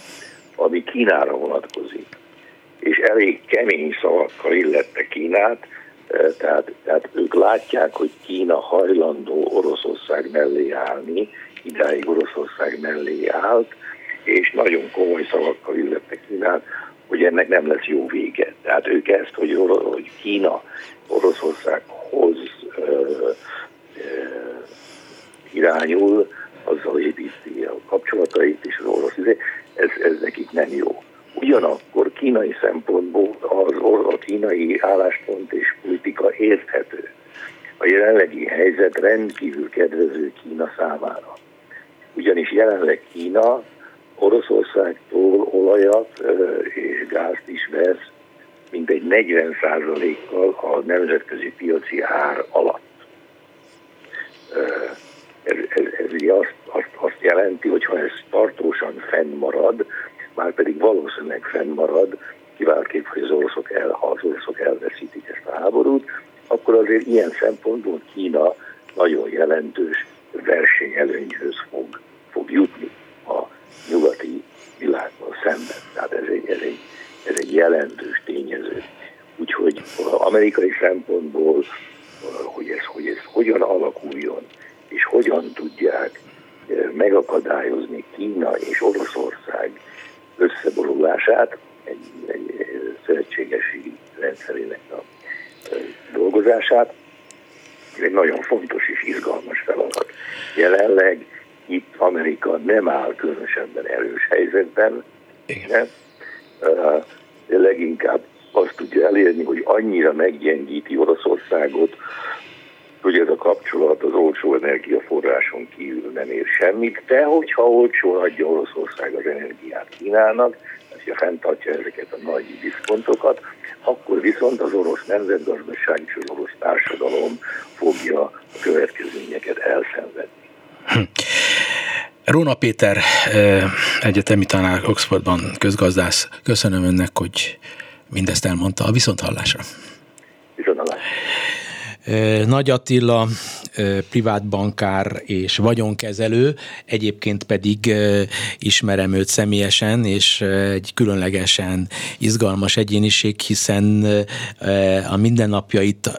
ami Kínára vonatkozik. És elég kemény szavakkal illette Kínát, tehát, tehát ők látják, hogy Kína hajlandó Oroszország mellé állni, idáig Oroszország mellé állt, és nagyon komoly szavakkal illette Kínát, hogy ennek nem lesz jó vége. Tehát ők ezt, hogy, hogy Kína Oroszországhoz ö, ö, irányul, azzal építi a kapcsolatait és az orosz, izé, ez, ez nekik nem jó. Ugyanakkor kínai szempontból az, a kínai álláspont és politika érthető. A jelenlegi helyzet rendkívül kedvező Kína számára. Ugyanis jelenleg Kína Oroszországtól olajat és gázt is vesz mintegy 40%-kal a nemzetközi piaci ár alatt. Ez, ez, ez azt, azt, azt jelenti, hogy ha ez tartósan fennmarad, már pedig valószínűleg fennmarad, kiváltképp, hogy az oroszok, el, ha az oroszok elveszítik ezt a háborút, akkor azért ilyen szempontból Kína nagyon jelentős versenyelőnyhöz fog, nyugati világban szemben. Tehát ez egy, ez egy, ez egy jelentős tényező. Úgyhogy amerikai szempontból, hogy ez, hogy ez hogyan alakuljon, és hogyan tudják eh, megakadályozni Kína és Oroszország összeborulását, egy, egy szövetségesi rendszerének a dolgozását. Ez egy nagyon fontos és izgalmas feladat. Jelenleg itt Amerika nem áll különösebben erős helyzetben, Igen. de leginkább azt tudja elérni, hogy annyira meggyengíti Oroszországot, hogy ez a kapcsolat az olcsó energiaforráson kívül nem ér semmit, de hogyha olcsó adja Oroszország az energiát Kínának, hogyha fenntartja ezeket a nagy diszkontokat, akkor viszont az orosz nemzetgazdaság és az orosz társadalom fogja a következményeket elszenvedni. Hm. Róna Péter, egyetemi tanár Oxfordban közgazdász, köszönöm önnek, hogy mindezt elmondta a viszonthallásra. Nagy Attila privát bankár és vagyonkezelő, egyébként pedig ismerem őt személyesen, és egy különlegesen izgalmas egyéniség, hiszen a mindennapjait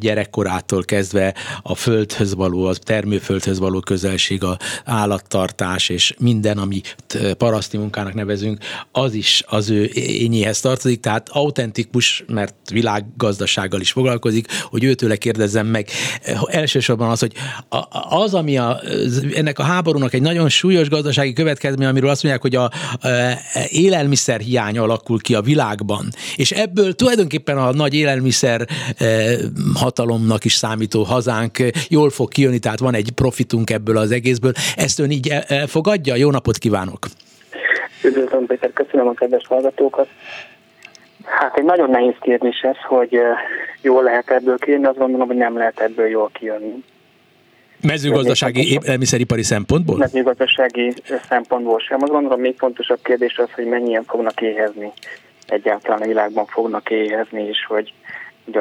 gyerekkorától kezdve a földhöz való, a termőföldhöz való közelség, a állattartás és minden, amit paraszti munkának nevezünk, az is az ő ényéhez tartozik, tehát autentikus, mert világgazdasággal is foglalkozik, hogy őtőle kérdezzem meg első elsősorban az, hogy az, ami a, ennek a háborúnak egy nagyon súlyos gazdasági következmény, amiről azt mondják, hogy a, a élelmiszer hiány alakul ki a világban, és ebből tulajdonképpen a nagy élelmiszer e, hatalomnak is számító hazánk jól fog kijönni, tehát van egy profitunk ebből az egészből. Ezt ön így elfogadja? Jó napot kívánok! Üdvözlöm, Péter, köszönöm a kedves hallgatókat. Hát egy nagyon nehéz kérdés ez, hogy jól lehet ebből kijönni, azt gondolom, hogy nem lehet ebből jól kijönni. Mezőgazdasági élelmiszeripari szempontból? Mezőgazdasági szempontból sem. Azt gondolom, még fontosabb kérdés az, hogy mennyien fognak éhezni. Egyáltalán a világban fognak éhezni, és hogy ugye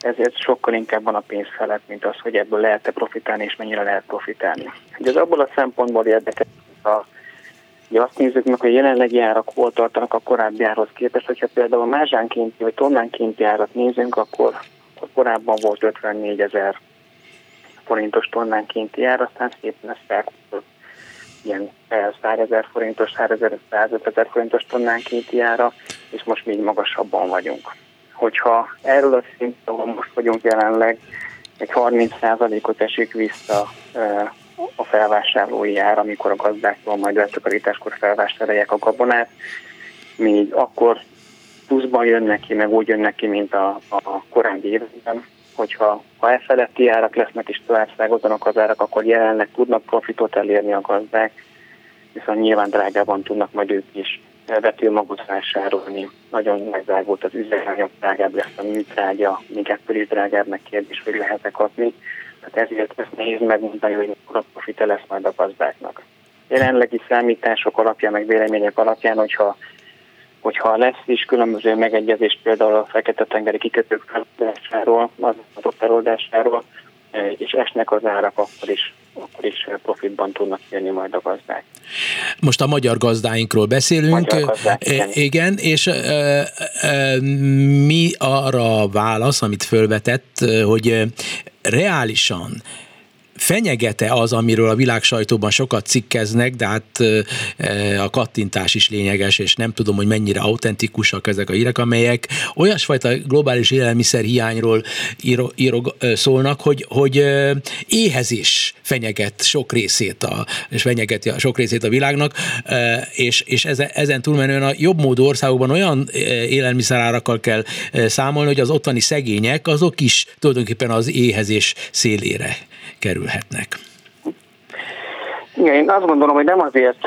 ezért sokkal inkább van a pénz felett, mint az, hogy ebből lehet-e profitálni, és mennyire lehet profitálni. Ugye az abból a szempontból érdekes, a Ugye azt nézzük meg, hogy a jelenlegi árak hol tartanak a korábbi árhoz képest. Hogyha például a mázsánkénti vagy tonnánkénti árat nézünk, akkor korábban volt 54 ezer forintos tonnánkénti ár, aztán szépen ezt felkúzott ilyen 100 ezer forintos, 100 ezer, 105 ezer forintos tonnánkénti ára, és most még magasabban vagyunk. Hogyha erről a szintől most vagyunk jelenleg, egy 30%-ot esik vissza a felvásárlói ár, amikor a gazdáktól majd letakarításkor felvásárolják a gabonát, még akkor pluszban jönnek ki, meg úgy jönnek ki, mint a, a korábbi években, hogyha ha e feletti árak lesznek és tovább szágozzanak az árak, akkor jelenleg tudnak profitot elérni a gazdák, viszont nyilván drágában tudnak majd ők is vetőmagot vásárolni. Nagyon megdrágult az üzemanyag, drágább lesz a műtrágya, még ettől is drágább meg kérdés, hogy lehet kapni. Tehát ezért ezt nehéz megmondani, hogy mikor a profite lesz majd a gazdáknak. Jelenlegi számítások alapján, meg vélemények alapján, hogyha, hogyha lesz is különböző megegyezés például a Fekete-tengeri kikötők feloldásáról, az adott feloldásáról, e, és esnek az árak, akkor is, akkor is profitban tudnak jönni majd a gazdák. Most a magyar gazdáinkról beszélünk. Magyar gazdák, igen. igen, és e, e, mi arra a válasz, amit fölvetett, hogy reálisan fenyegete az, amiről a világ sajtóban sokat cikkeznek, de hát a kattintás is lényeges, és nem tudom, hogy mennyire autentikusak ezek a hírek, amelyek olyasfajta globális élelmiszer hiányról íro, íro, szólnak, hogy, hogy éhezés fenyeget sok részét a, és fenyegeti a sok részét a világnak, és, és ezen, túlmenően a jobb módú országokban olyan élelmiszerárakkal kell számolni, hogy az ottani szegények azok is tulajdonképpen az éhezés szélére kerülhetnek. Igen, én azt gondolom, hogy nem azért,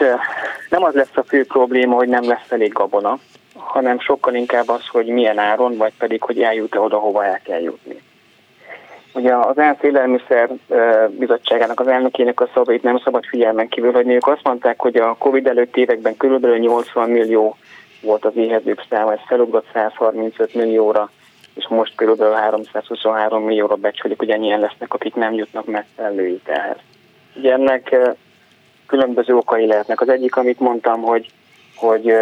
nem az lesz a fő probléma, hogy nem lesz elég gabona, hanem sokkal inkább az, hogy milyen áron, vagy pedig, hogy eljut-e oda, hova el kell jutni. Ugye az ENSZ élelmiszer bizottságának az elnökének a szavait nem szabad figyelmen kívül hogy ők azt mondták, hogy a Covid előtt években körülbelül 80 millió volt az éhezők száma, ez felugrott 135 millióra és most körülbelül 323 millióra becsülik, hogy ennyien lesznek, akik nem jutnak megfelelő ételhez. Ugye ennek különböző okai lehetnek. Az egyik, amit mondtam, hogy hogy,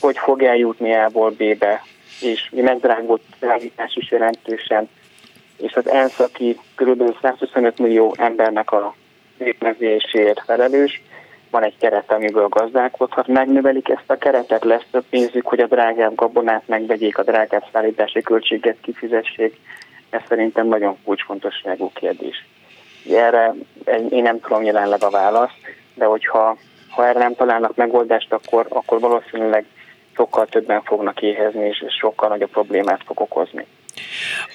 hogy fog eljutni A-ból B-be, és megdrágult szállítás is jelentősen, és az ENSZ, aki kb. 125 millió embernek a lépmezéséért felelős, van egy keret, amiből gazdálkodhat, megnövelik ezt a keretet, lesz több pénzük, hogy a drágább gabonát megvegyék, a drágább szállítási költséget kifizessék. Ez szerintem nagyon kulcsfontosságú kérdés. Erre én nem tudom jelenleg a választ, de hogyha ha erre nem találnak megoldást, akkor, akkor valószínűleg sokkal többen fognak éhezni, és sokkal nagyobb problémát fog okozni.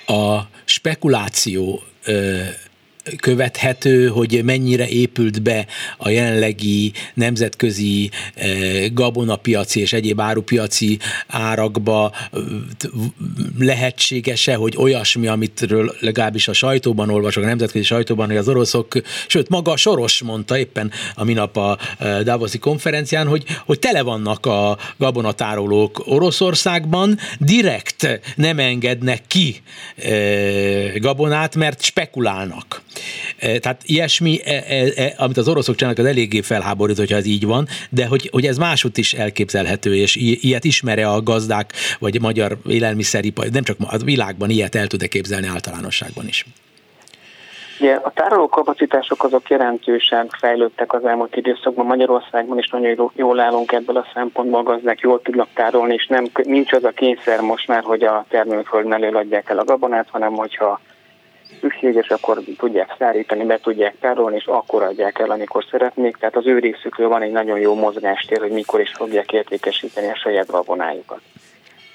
A spekuláció követhető, hogy mennyire épült be a jelenlegi nemzetközi eh, gabonapiaci és egyéb árupiaci árakba lehetséges-e, hogy olyasmi, amitről legalábbis a sajtóban olvasok, a nemzetközi sajtóban, hogy az oroszok, sőt maga Soros mondta éppen a minap a eh, Davoszi konferencián, hogy, hogy tele vannak a gabonatárolók Oroszországban, direkt nem engednek ki eh, gabonát, mert spekulálnak. E, tehát ilyesmi, e, e, amit az oroszok csinálnak, az eléggé felháborít, hogyha ez így van, de hogy, hogy ez máshogy is elképzelhető, és ilyet ismere a gazdák, vagy a magyar élelmiszeripar, nem csak a világban ilyet el tud-e képzelni általánosságban is. Ugye a tárolókapacitások azok jelentősen fejlődtek az elmúlt időszakban. Magyarországban is nagyon jól állunk ebből a szempontból, a gazdák jól tudnak tárolni, és nem, nincs az a kényszer most már, hogy a termőföld mellé adják el a gabonát, hanem hogyha szükséges, akkor tudják szállítani, be tudják tárolni, és akkor adják el, amikor szeretnék. Tehát az ő részükről van egy nagyon jó mozgástér, hogy mikor is fogják értékesíteni a saját gabonájukat.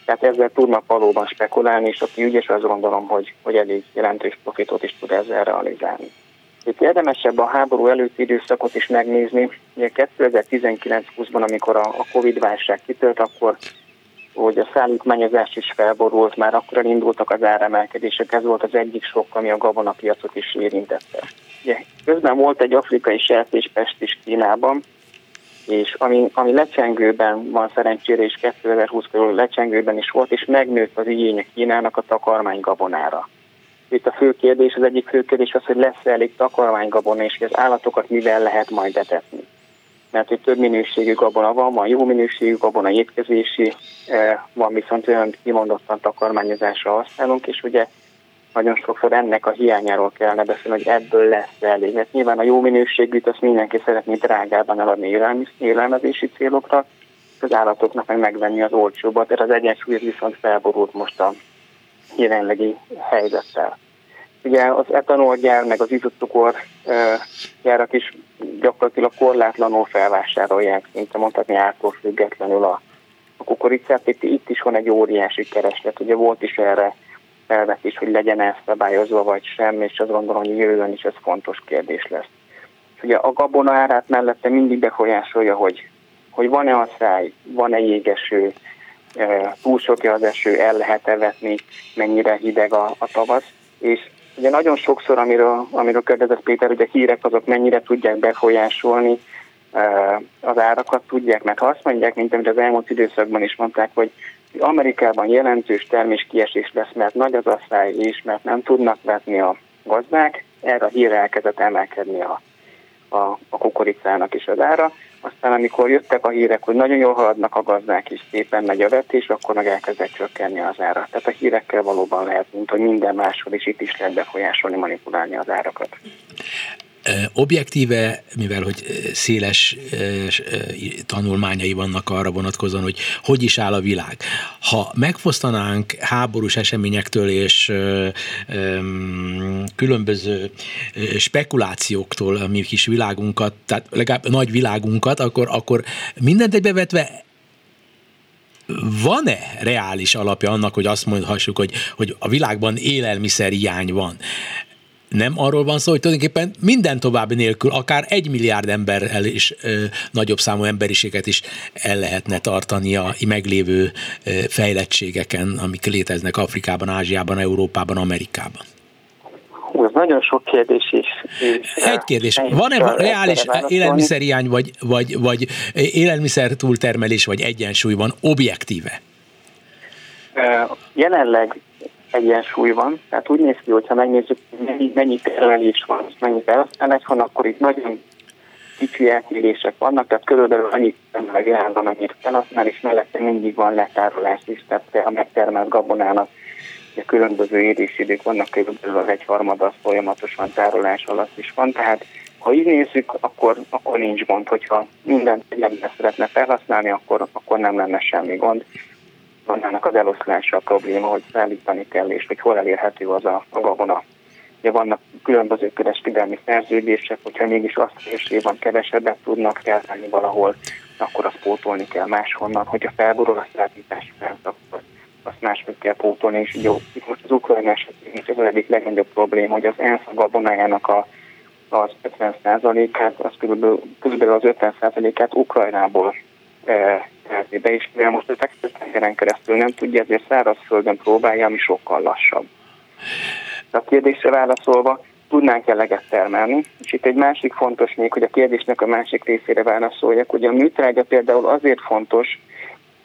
Tehát ezzel tudnak valóban spekulálni, és aki ügyes, azt gondolom, hogy, hogy elég jelentős profitot is tud ezzel realizálni. Itt érdemesebb a háború előtti időszakot is megnézni. Ugye 2019-20-ban, amikor a, a Covid-válság kitört, akkor hogy a szállítmányozás is felborult, már akkor elindultak az áremelkedések, ez volt az egyik sok, ami a gabonapiacot is érintette. Ugye, közben volt egy afrikai sertéspest is Kínában, és ami, ami lecsengőben van szerencsére, és 2020 körül lecsengőben is volt, és megnőtt az igények Kínának a takarmány gabonára. Itt a fő kérdés, az egyik fő kérdés az, hogy lesz-e elég takarmánygabona, és az állatokat mivel lehet majd etetni mert hogy több minőségű gabona van, van jó minőségű gabona étkezési, e, van viszont olyan kimondottan takarmányozásra használunk, és ugye nagyon sokszor ennek a hiányáról kellene beszélni, hogy ebből lesz elég. Mert nyilván a jó minőségűt azt mindenki szeretné drágában eladni élelmezési célokra, az állatoknak meg megvenni az olcsóbbat, tehát az egyensúly viszont felborult most a jelenlegi helyzettel. Ugye az etanolgyár, meg az izotcukor gyárak is gyakorlatilag korlátlanul felvásárolják, szinte mondhatni ártól függetlenül a, a kukoricát. Itt, itt is van egy óriási kereslet. Ugye volt is erre felvetés, hogy legyen ez szabályozva vagy sem, és azt gondolom, hogy jövőben is ez fontos kérdés lesz. Ugye a gabona árát mellette mindig befolyásolja, hogy, hogy van-e a száj, van-e jégeső, túl sok az eső, el lehet-e vetni, mennyire hideg a, a tavasz, és Ugye nagyon sokszor, amiről, amiről kérdezett Péter, hogy a hírek azok mennyire tudják befolyásolni az árakat, tudják, mert ha azt mondják, mint amit az elmúlt időszakban is mondták, hogy Amerikában jelentős terméskiesés lesz, mert nagy az asszály is, mert nem tudnak vetni a gazdák, erre a hírre elkezdett emelkedni a, a, a kukoricának is az ára. Aztán amikor jöttek a hírek, hogy nagyon jól haladnak a gazdák is, szépen megy a vetés, akkor meg elkezdett csökkenni az ára. Tehát a hírekkel valóban lehet, mint hogy minden máshol is itt is lehet befolyásolni, manipulálni az árakat. Objektíve, mivel hogy széles tanulmányai vannak arra vonatkozóan, hogy hogy is áll a világ. Ha megfosztanánk háborús eseményektől és különböző spekulációktól a mi kis világunkat, tehát legalább nagy világunkat, akkor, akkor mindent egybevetve van-e reális alapja annak, hogy azt mondhassuk, hogy, hogy a világban élelmiszer hiány van? Nem arról van szó, hogy tulajdonképpen minden további nélkül, akár egy milliárd emberrel is ö, nagyobb számú emberiséget is el lehetne tartani a meglévő ö, fejlettségeken, amik léteznek Afrikában, Ázsiában, Európában, Amerikában. Hú, ez nagyon sok kérdés is. Egy kérdés. Van-e reális élelmiszerhiány, vagy, vagy, vagy élelmiszer túltermelés, vagy egyensúly van objektíve? Jelenleg egyensúly van. Tehát úgy néz ki, hogyha megnézzük, mennyi, mennyi termelés van, mennyi felhasználás van, akkor itt nagyon kicsi eltérések vannak, tehát körülbelül annyit meg jelenleg, amennyit felhasznál, és mellette mindig van letárolás is, tehát a megtermelt gabonának a különböző érésidők vannak, körülbelül az egyharmad az folyamatosan tárolás alatt is van, tehát ha így nézzük, akkor, akkor nincs gond, hogyha mindent egyébként szeretne felhasználni, akkor, akkor nem lenne semmi gond annának az eloszlása a probléma, hogy szállítani kell, és hogy hol elérhető az a, gabona. Ugye vannak különböző kereskedelmi szerződések, hogyha mégis azt van kevesebbet tudnak feltenni valahol, akkor azt pótolni kell máshonnan, hogyha felborul a szállítás fel, akkor azt máshogy kell pótolni, és jó, itt most az Ukrajna esetén az egyik legnagyobb probléma, hogy az ENSZ a gabonájának a, az 50%-át, az körülbelül, körülbelül az 50%-át Ukrajnából e, be, és mivel most a tengeren keresztül nem tudja, ezért szárazföldön próbálja, ami sokkal lassabb. A kérdésre válaszolva, tudnánk eleget termelni, és itt egy másik fontos még, hogy a kérdésnek a másik részére válaszoljak, hogy a műtrágya például azért fontos,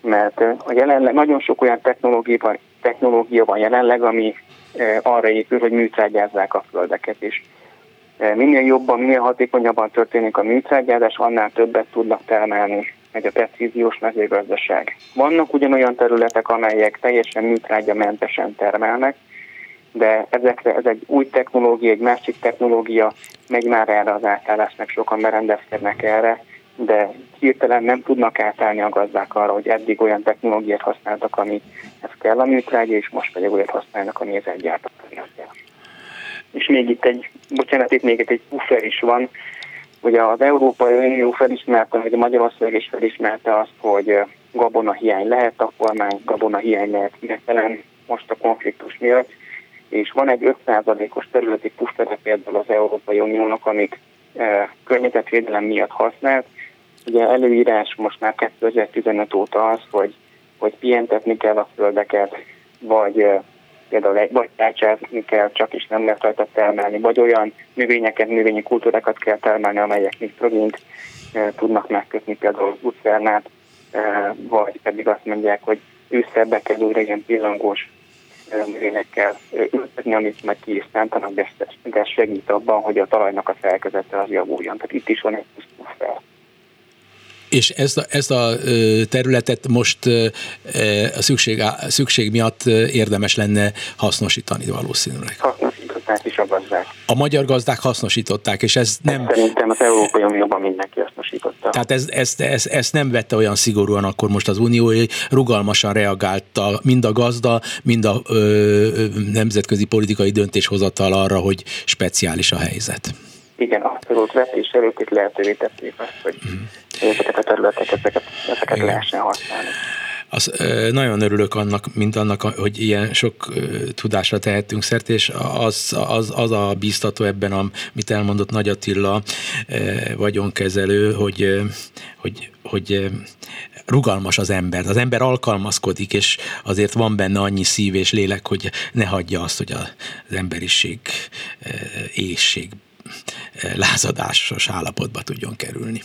mert a jelenleg nagyon sok olyan technológia, technológia van jelenleg, ami arra épül, hogy műtrágyázzák a földeket is. Minél jobban, minél hatékonyabban történik a műtrágyázás, annál többet tudnak termelni egy a precíziós mezőgazdaság. Vannak ugyanolyan területek, amelyek teljesen műtrágya mentesen termelnek, de ezekre ez egy új technológia, egy másik technológia, megy már erre az átállásnak, sokan berendezkednek erre, de hirtelen nem tudnak átállni a gazdák arra, hogy eddig olyan technológiát használtak, ami ez kell a műtrágya, és most pedig olyat használnak, ami ez egyáltalán kell. És még itt egy, bocsánat, itt még egy puffer is van, Ugye az Európai Unió felismerte, vagy Magyarország is felismerte azt, hogy gabona hiány lehet, a kormány gabona hiány lehet hirtelen most a konfliktus miatt, és van egy 5%-os területi pusztere például az Európai Uniónak, amit e, környezetvédelem miatt használt. Ugye előírás most már 2015 óta az, hogy, hogy pihentetni kell a földeket, vagy például egy, vagy tárcsázni kell, csak is nem lehet rajta termelni, vagy olyan növényeket, növényi kultúrákat kell termelni, amelyek nitrogént e, tudnak megkötni, például lucernát, e, vagy pedig azt mondják, hogy ősszel kell újra ilyen pillangós növényekkel ültetni, amit meg ki is szántanak, de ez segít abban, hogy a talajnak a szerkezete az javuljon. Tehát itt is van egy pusztufel. És ezt a, ezt a területet most a szükség, szükség miatt érdemes lenne hasznosítani valószínűleg. Hasznosították is a gazdák. A magyar gazdák hasznosították, és ez nem... Szerintem az Európai Unióban mindenki hasznosította. Tehát ez, ezt, ezt, ezt nem vette olyan szigorúan akkor most az Unió, rugalmasan reagálta mind a gazda, mind a ö, nemzetközi politikai döntéshozatal arra, hogy speciális a helyzet. Igen, abszolút vetés előtt lehetővé tették azt, hogy mm ezeket a területeket, ezeket, ezeket lehessen használni. Az, nagyon örülök annak, mint annak, hogy ilyen sok tudásra tehetünk szert, és az, az, az a bíztató ebben, amit elmondott Nagy Attila vagyonkezelő, hogy, hogy, hogy rugalmas az ember. Az ember alkalmazkodik, és azért van benne annyi szív és lélek, hogy ne hagyja azt, hogy az emberiség éjség lázadásos állapotba tudjon kerülni.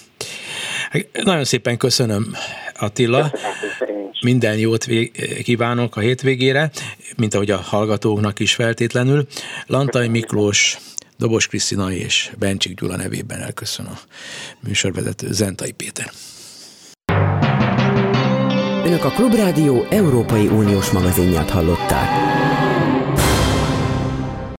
Nagyon szépen köszönöm Attila. Minden jót kívánok a hétvégére, mint ahogy a hallgatóknak is feltétlenül. Lantai Miklós Dobos Krisztina és Bencsik Gyula nevében elköszön a műsorvezető Zentai Péter. Önök a Klubrádió Európai Uniós magazinját hallották.